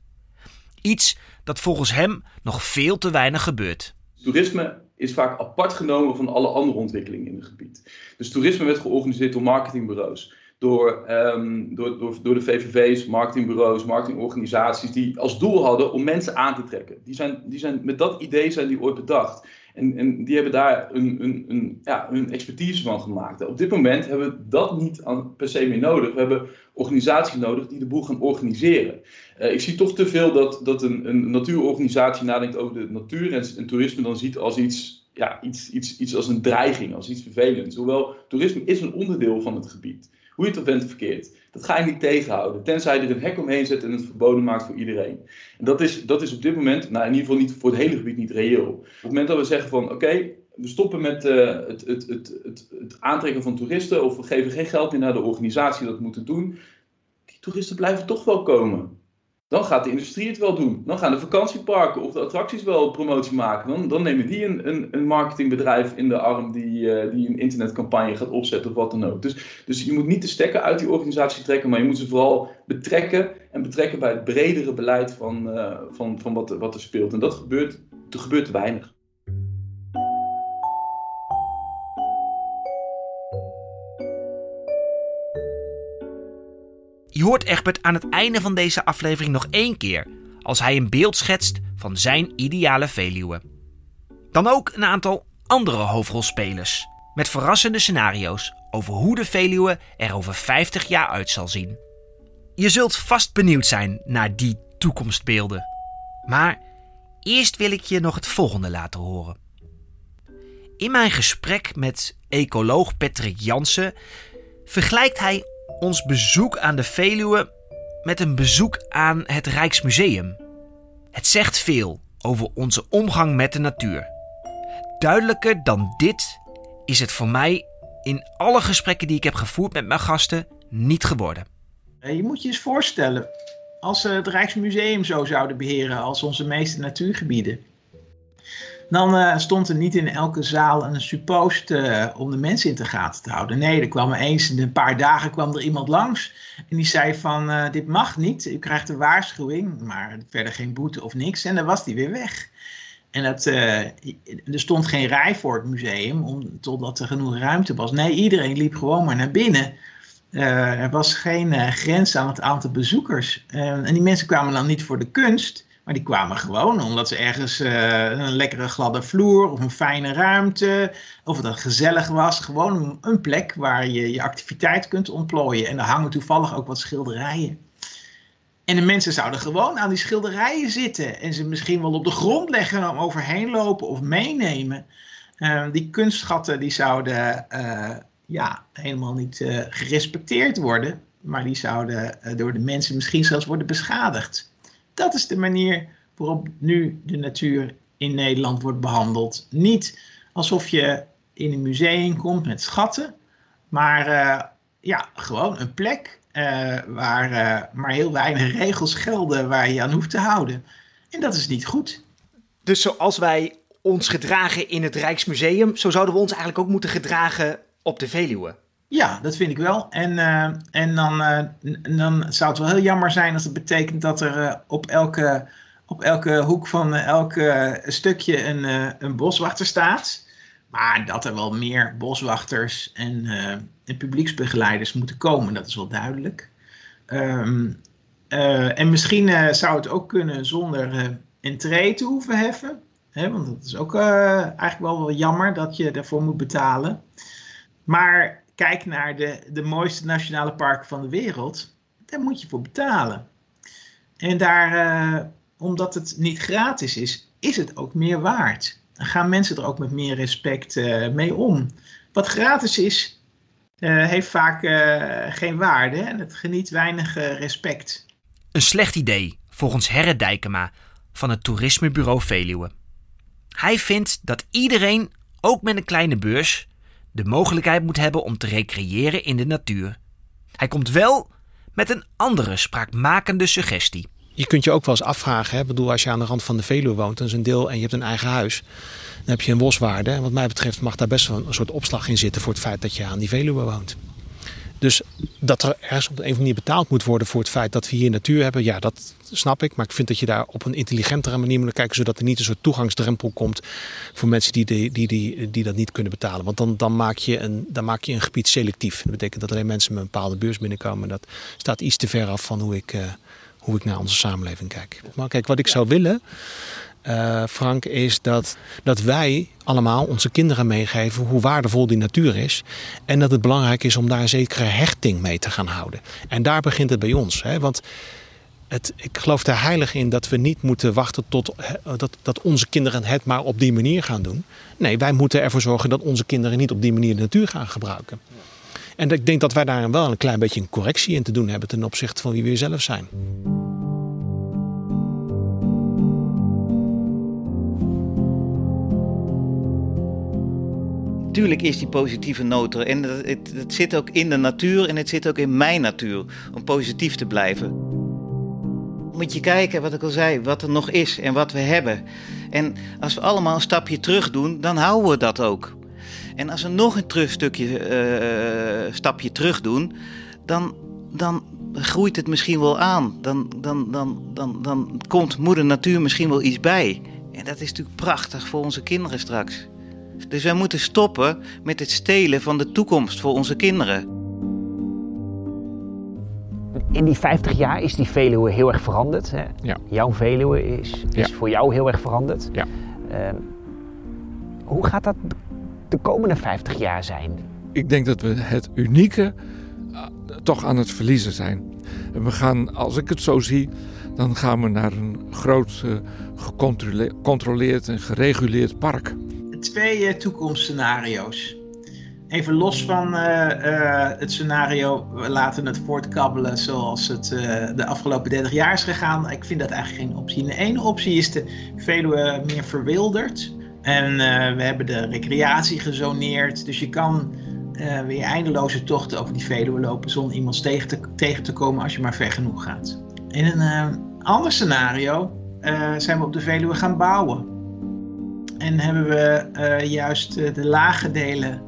Iets dat volgens hem nog veel te weinig gebeurt. Toerisme is vaak apart genomen van alle andere ontwikkelingen in het gebied. Dus toerisme werd georganiseerd door marketingbureaus. Door, um, door, door, door de VVV's, marketingbureaus, marketingorganisaties die als doel hadden om mensen aan te trekken. Die zijn, die zijn, met dat idee zijn die ooit bedacht. En, en die hebben daar een, een, een, ja, een expertise van gemaakt. Op dit moment hebben we dat niet per se meer nodig. We hebben organisaties nodig die de boel gaan organiseren. Uh, ik zie toch te veel dat, dat een, een natuurorganisatie nadenkt over de natuur en, en toerisme dan ziet als iets, ja, iets, iets, iets als een dreiging, als iets vervelends. Hoewel toerisme is een onderdeel van het gebied. Hoe je het bent verkeerd. Dat ga je niet tegenhouden. Tenzij je er een hek omheen zet en het verboden maakt voor iedereen. En dat is, dat is op dit moment, nou in ieder geval niet voor het hele gebied niet reëel. Op het moment dat we zeggen van oké, we stoppen met uh, het, het, het, het, aantrekken van toeristen. Of we geven geen geld meer naar de organisatie dat moeten doen. Die toeristen blijven toch wel komen. Dan gaat de industrie het wel doen. Dan gaan de vakantieparken of de attracties wel promotie maken. Dan, dan nemen die een, een, een marketingbedrijf in de arm die, uh, die een internetcampagne gaat opzetten of wat dan ook. Dus, dus je moet niet de stekker uit die organisatie trekken, maar je moet ze vooral betrekken en betrekken bij het bredere beleid van, uh, van, van wat, wat er speelt. En dat gebeurt, er gebeurt weinig. Je hoort Egbert aan het einde van deze aflevering nog één keer als hij een beeld schetst van zijn ideale Veluwe. Dan ook een aantal andere hoofdrolspelers met verrassende scenario's over hoe de Veluwe er over 50 jaar uit zal zien. Je zult vast benieuwd zijn naar die toekomstbeelden. Maar eerst wil ik je nog het volgende laten horen. In mijn gesprek met ecoloog Patrick Jansen vergelijkt hij ons bezoek aan de Veluwe met een bezoek aan het Rijksmuseum. Het zegt veel over onze omgang met de natuur. Duidelijker dan dit is het voor mij in alle gesprekken die ik heb gevoerd met mijn gasten niet geworden. Je moet je eens voorstellen, als we het Rijksmuseum zo zouden beheren als onze meeste natuurgebieden. Dan uh, stond er niet in elke zaal een suppost uh, om de mensen in de gaten te houden. Nee, er kwam eens in een paar dagen kwam er iemand langs en die zei van uh, dit mag niet, u krijgt een waarschuwing, maar verder geen boete of niks. En dan was die weer weg. En dat, er stond geen rij voor het museum om, totdat er genoeg ruimte was. Nee, iedereen liep gewoon maar naar binnen er was geen grens aan het aantal bezoekers. en die mensen kwamen dan niet voor de kunst, maar die kwamen gewoon omdat ze ergens een lekkere gladde vloer of een fijne ruimte, of het gezellig was. Gewoon een plek waar je je activiteit kunt ontplooien. En er hangen toevallig ook wat schilderijen. En de mensen zouden gewoon aan die schilderijen zitten en ze misschien wel op de grond leggen om overheen lopen of meenemen. Uh, die kunstschatten die zouden uh, ja, helemaal niet uh, gerespecteerd worden, maar die zouden door de mensen misschien zelfs worden beschadigd. Dat is de manier waarop nu de natuur in Nederland wordt behandeld. Niet alsof je in een museum komt met schatten, maar ja, gewoon een plek uh, waar uh, maar heel weinig regels gelden waar je aan hoeft te houden. En dat is niet goed. Dus zoals wij ons gedragen in het Rijksmuseum, zo zouden we ons eigenlijk ook moeten gedragen op de Veluwe. Ja, dat vind ik wel. En, uh, en dan, dan zou het wel heel jammer zijn als het betekent dat er op, elke, op elke hoek van elk stukje een, een boswachter staat. Maar dat er wel meer boswachters en, en publieksbegeleiders moeten komen, dat is wel duidelijk. Uh, en misschien zou het ook kunnen zonder entree te hoeven heffen. Hè, want dat is ook eigenlijk wel, wel jammer dat je daarvoor moet betalen. Maar kijk naar de, de mooiste nationale parken van de wereld. Daar moet je voor betalen. En daar, omdat het niet gratis is, is het ook meer waard gaan mensen er ook met meer respect uh, mee om. Wat gratis is, uh, heeft vaak geen waarde en het geniet weinig respect. Een slecht idee, volgens Herre Dijkema van het Toerismebureau Veluwe. Hij vindt dat iedereen, ook met een kleine beurs, de mogelijkheid moet hebben om te recreëren in de natuur. Hij komt wel met een andere spraakmakende suggestie je kunt je ook wel eens afvragen. Hè? bedoel, als je aan de rand van de Veluwe woont, dan is een deel en je hebt een eigen huis. Dan heb je een boswaarde. En wat mij betreft mag daar best wel een soort opslag in zitten voor het feit dat je aan die Veluwe woont. Dus dat er ergens op een of andere manier betaald moet worden voor het feit dat we hier natuur hebben, ja, dat snap ik. Maar ik vind dat je daar op een intelligentere manier moet kijken, zodat er niet een soort toegangsdrempel komt voor mensen die, die, die, die, die dat niet kunnen betalen. Want dan, dan, maak je een, dan maak je een gebied selectief. Dat betekent dat alleen mensen met een bepaalde beurs binnenkomen. Dat staat iets te ver af van hoe ik. Uh, hoe ik naar onze samenleving kijk. Maar kijk, wat ik zou willen, uh, Frank, is dat, dat wij allemaal onze kinderen meegeven hoe waardevol die natuur is. En dat het belangrijk is om daar een zekere hechting mee te gaan houden. En daar begint het bij ons. Hè? Want het, ik geloof er heilig in dat we niet moeten wachten tot dat, dat onze kinderen het maar op die manier gaan doen. Nee, wij moeten ervoor zorgen dat onze kinderen niet op die manier de natuur gaan gebruiken. En ik denk dat wij daar wel een klein beetje een correctie in te doen hebben ten opzichte van wie we zelf zijn. Tuurlijk is die positieve noot er. En het, het, zit ook in de natuur en het zit ook in mijn natuur om positief te blijven. Moet je kijken, wat ik al zei, wat er nog is en wat we hebben. En als we allemaal een stapje terug doen, dan houden we dat ook. En als we nog een terug stukje, uh, stapje terug doen, dan, dan groeit het misschien wel aan. Dan, dan, dan, dan, dan komt moeder natuur misschien wel iets bij. En dat is natuurlijk prachtig voor onze kinderen straks. Dus wij moeten stoppen met het stelen van de toekomst voor onze kinderen. In die 50 jaar is die Veluwe heel erg veranderd. Hè? Ja. Jouw Veluwe is, is voor jou heel erg veranderd. Ja. Uh, hoe gaat dat de komende 50 jaar zijn? Ik denk dat we het unieke uh, toch aan het verliezen zijn. En we gaan, als ik het zo zie, dan gaan we naar een groot, uh, gecontroleerd en gereguleerd park twee uh, toekomstscenario's. Even los van uh, uh, het scenario, we laten het voortkabbelen zoals het de afgelopen 30 jaar is gegaan. Ik vind dat eigenlijk geen optie. De ene optie is de Veluwe meer verwilderd. En we hebben de recreatie gezoneerd. Dus je kan weer eindeloze tochten over die Veluwe lopen zonder iemand tegen te, tegen te komen als je maar ver genoeg gaat. In een ander scenario zijn we op de Veluwe gaan bouwen. En hebben we uh, juist uh, de lage delen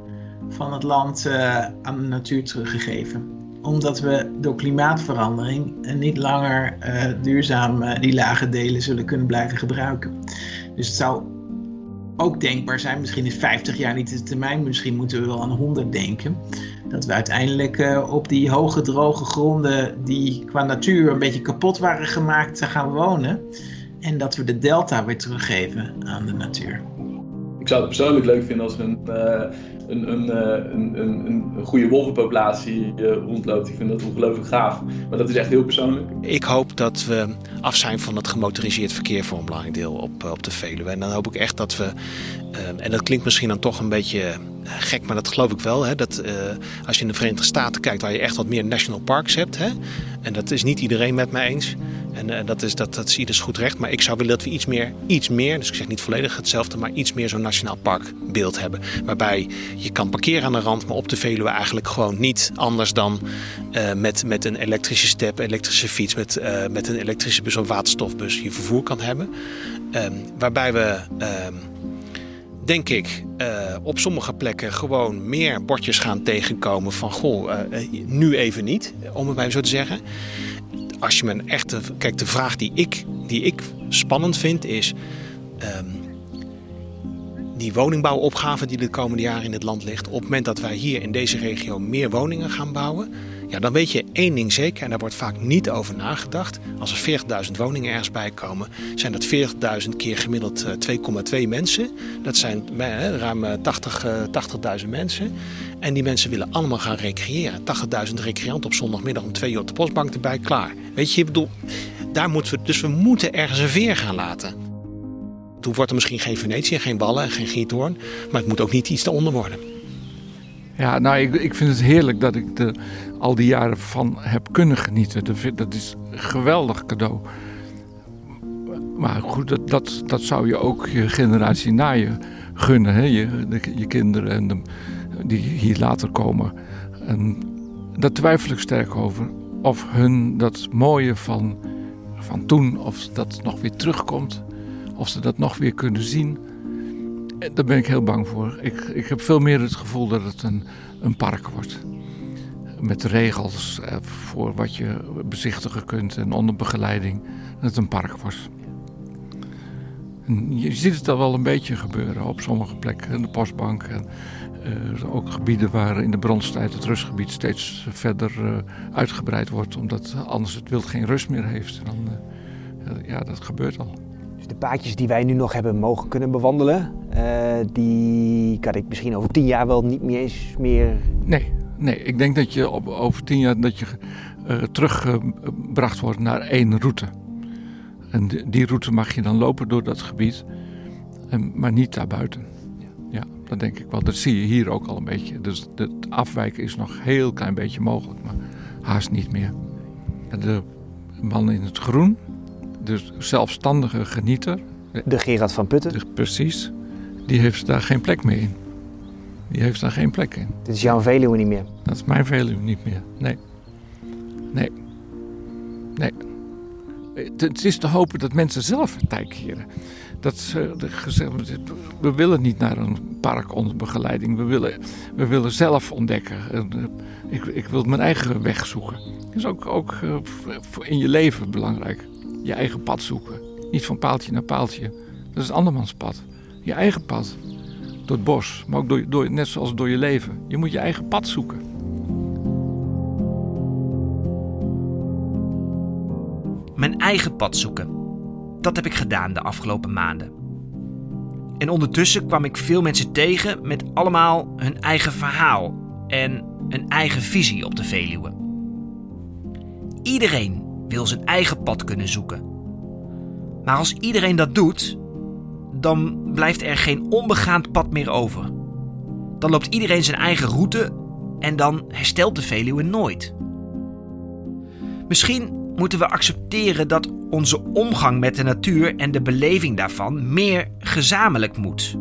van het land uh, aan de natuur teruggegeven. Omdat we door klimaatverandering niet langer duurzaam die lage delen zullen kunnen blijven gebruiken. Dus het zou ook denkbaar zijn. Misschien is 50 jaar niet de termijn, misschien moeten we wel aan 100 denken. Dat we uiteindelijk op die hoge droge gronden die qua natuur een beetje kapot waren gemaakt gaan wonen. En dat we de delta weer teruggeven aan de natuur. Ik zou het persoonlijk leuk vinden als we een, uh, een, een, een, een, een goede wolvenpopulatie rondloopt. Ik vind dat ongelooflijk gaaf. Maar dat is echt heel persoonlijk. Ik hoop dat we af zijn van het gemotoriseerd verkeer voor een belangrijk deel op, op de Veluwe. En dan hoop ik echt dat we, en dat klinkt misschien dan toch een beetje gek, maar dat geloof ik wel. Hè, dat als je in de Verenigde Staten kijkt waar je echt wat meer national parks hebt. Hè, en dat is niet iedereen met mij eens. En uh, dat, is, dat, dat is ieders goed recht. Maar ik zou willen dat we iets meer, iets meer, dus ik zeg niet volledig hetzelfde, maar iets meer zo'n nationaal parkbeeld hebben. Waarbij je kan parkeren aan de rand, maar op de Veluwe eigenlijk gewoon niet anders dan uh, met, met een elektrische step, elektrische fiets, met, uh, met een elektrische bus of waterstofbus je vervoer kan hebben. Um, waarbij we. Um, denk ik, op sommige plekken gewoon meer bordjes gaan tegenkomen van goh, nu even niet, om het bij zo te zeggen. Als je me echte. Kijk, de vraag die ik, die ik spannend vind is. Um, die woningbouwopgave die de komende jaren in het land ligt. Op het moment dat wij hier in deze regio meer woningen gaan bouwen. Ja, dan weet je één ding zeker, en daar wordt vaak niet over nagedacht. Als er 40.000 woningen ergens bij komen, zijn dat 40.000 keer gemiddeld 2,2 mensen. Dat zijn eh, ruim 80, uh, 80.000 mensen. En die mensen willen allemaal gaan recreëren. 80.000 recreanten op zondagmiddag om twee uur op de postbank erbij, klaar. Weet je, ik bedoel, daar moeten dus we moeten ergens een veer gaan laten. Toen wordt er misschien geen Venetië, geen ballen, geen Giethoorn. Maar het moet ook niet iets eronder worden. Ja, nou, ik, ik vind het heerlijk dat ik er al die jaren van heb kunnen genieten. Dat is een geweldig cadeau. Maar goed, dat, dat, dat zou je ook je generatie na je gunnen. Hè? Je, je kinderen en de, die hier later komen. En daar twijfel ik sterk over. Of hun dat mooie van, van toen, of dat nog weer terugkomt. Of ze dat nog weer kunnen zien. Daar ben ik heel bang voor. Ik, ik heb veel meer het gevoel dat het een, een park wordt. Met regels voor wat je bezichtigen kunt en onder begeleiding. Dat het een park wordt. En je ziet het al wel een beetje gebeuren op sommige plekken. De postbank en uh, ook gebieden waar in de bronstijd het rustgebied steeds verder uh, uitgebreid wordt. Omdat anders het wild geen rust meer heeft. En dan, uh, ja, dat gebeurt al. Dus de paadjes die wij nu nog hebben mogen kunnen bewandelen, die kan ik misschien over tien jaar wel niet meer eens meer... Nee, nee. ik denk dat je op, over tien jaar dat je teruggebracht wordt naar één route. En die route mag je dan lopen door dat gebied, maar niet daarbuiten. Ja, dat denk ik wel. Dat zie je hier ook al een beetje. Dus het afwijken is nog een heel klein beetje mogelijk, maar haast niet meer. De man in het groen, de zelfstandige genieter. De Gerard van Putten? De, precies. Die heeft daar geen plek meer in. Die heeft daar geen plek in. Dit is jouw Veluwe niet meer? Dat is mijn Veluwe niet meer. Nee. Nee. Nee. Het is te hopen dat mensen zelf tijk keren. Dat ze gezegd we willen niet naar een park onder begeleiding. We willen, we willen zelf ontdekken. Ik, ik wil mijn eigen weg zoeken. Dat is ook, ook in je leven belangrijk. Je eigen pad zoeken. Niet van paaltje naar paaltje. Dat is andermans pad. Je eigen pad. Door het bos, maar ook door, door, net zoals door je leven. Je moet je eigen pad zoeken. Eigen pad zoeken. Dat heb ik gedaan de afgelopen maanden. En ondertussen kwam ik veel mensen tegen met allemaal hun eigen verhaal en een eigen visie op de Veluwe. Iedereen wil zijn eigen pad kunnen zoeken. Maar als iedereen dat doet, dan blijft er geen onbegaand pad meer over. Dan loopt iedereen zijn eigen route en dan herstelt de Veluwe nooit. Misschien moeten we accepteren dat onze omgang met de natuur en de beleving daarvan meer gezamenlijk moet.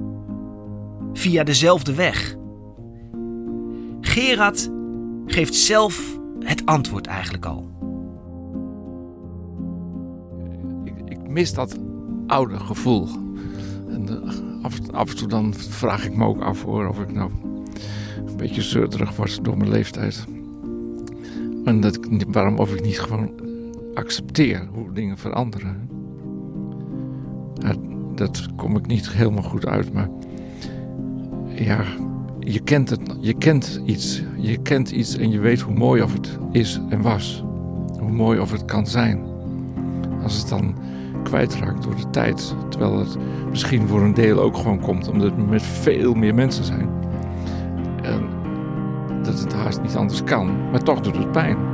Via dezelfde weg. Gerard geeft zelf het antwoord eigenlijk al. Ik, ik mis dat oude gevoel. En de, af, en toe dan vraag ik me ook af hoor, of ik nou een beetje zeurderig word door mijn leeftijd. En dat, waarom of ik niet gewoon accepteer hoe dingen veranderen. dat kom ik niet helemaal goed uit. Maar ja, je kent, het, je kent iets. Je kent iets en je weet hoe mooi of het is en was. Hoe mooi of het kan zijn. Als het dan kwijtraakt door de tijd. Terwijl het misschien voor een deel ook gewoon komt omdat we met veel meer mensen zijn. En dat het haast niet anders kan. Maar toch doet het pijn.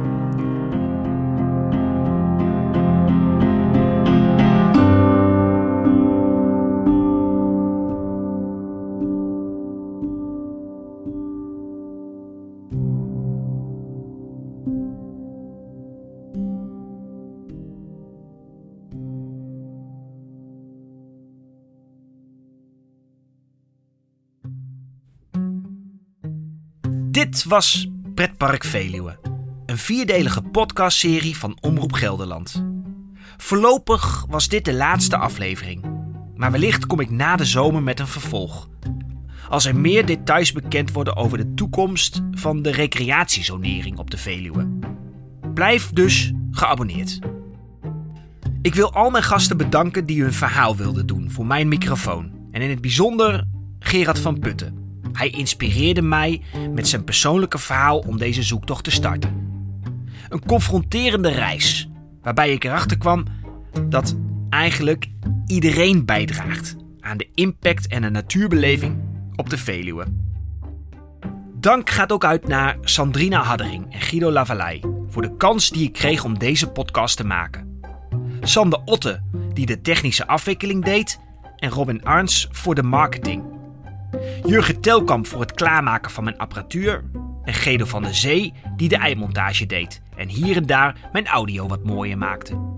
Dit was Pretpark Veluwe. Een vierdelige podcastserie van Omroep Gelderland. Voorlopig was dit de laatste aflevering. Maar wellicht kom ik na de zomer met een vervolg. Als er meer details bekend worden over de toekomst van de recreatiezonering op de Veluwe. Blijf dus geabonneerd. Ik wil al mijn gasten bedanken die hun verhaal wilden doen voor mijn microfoon. En in het bijzonder Gerard van Putten. Hij inspireerde mij met zijn persoonlijke verhaal om deze zoektocht te starten. Een confronterende reis, waarbij ik erachter kwam dat eigenlijk iedereen bijdraagt aan de impact en de natuurbeleving op de Veluwe. Dank gaat ook uit naar Sandrina Haddering en Guido Lavallei voor de kans die ik kreeg om deze podcast te maken. Sander Otte, die de technische afwikkeling deed, en Robin Arns voor de marketing. Jurgen Telkamp voor het klaarmaken van mijn apparatuur. En Gedo van de Zee die de eindmontage deed en hier en daar mijn audio wat mooier maakte.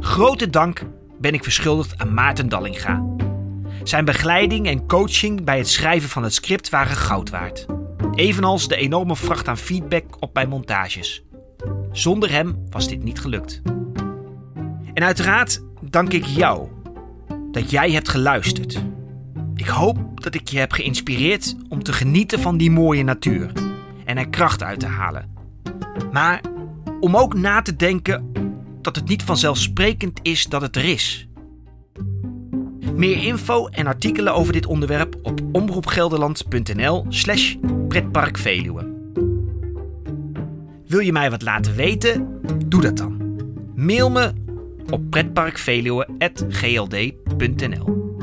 Grote dank ben ik verschuldigd aan Maarten Dallinga. Zijn begeleiding en coaching bij het schrijven van het script waren goud waard. Evenals de enorme vracht aan feedback op mijn montages. Zonder hem was dit niet gelukt. En uiteraard dank ik jou dat jij hebt geluisterd. Ik hoop dat ik je heb geïnspireerd om te genieten van die mooie natuur en er kracht uit te halen. Maar om ook na te denken dat het niet vanzelfsprekend is dat het er is. Meer info en artikelen over dit onderwerp op omroepgelderland.nl/slash pretparkveluwe. Wil je mij wat laten weten? Doe dat dan. Mail me op pretparkveluwe.gld.nl.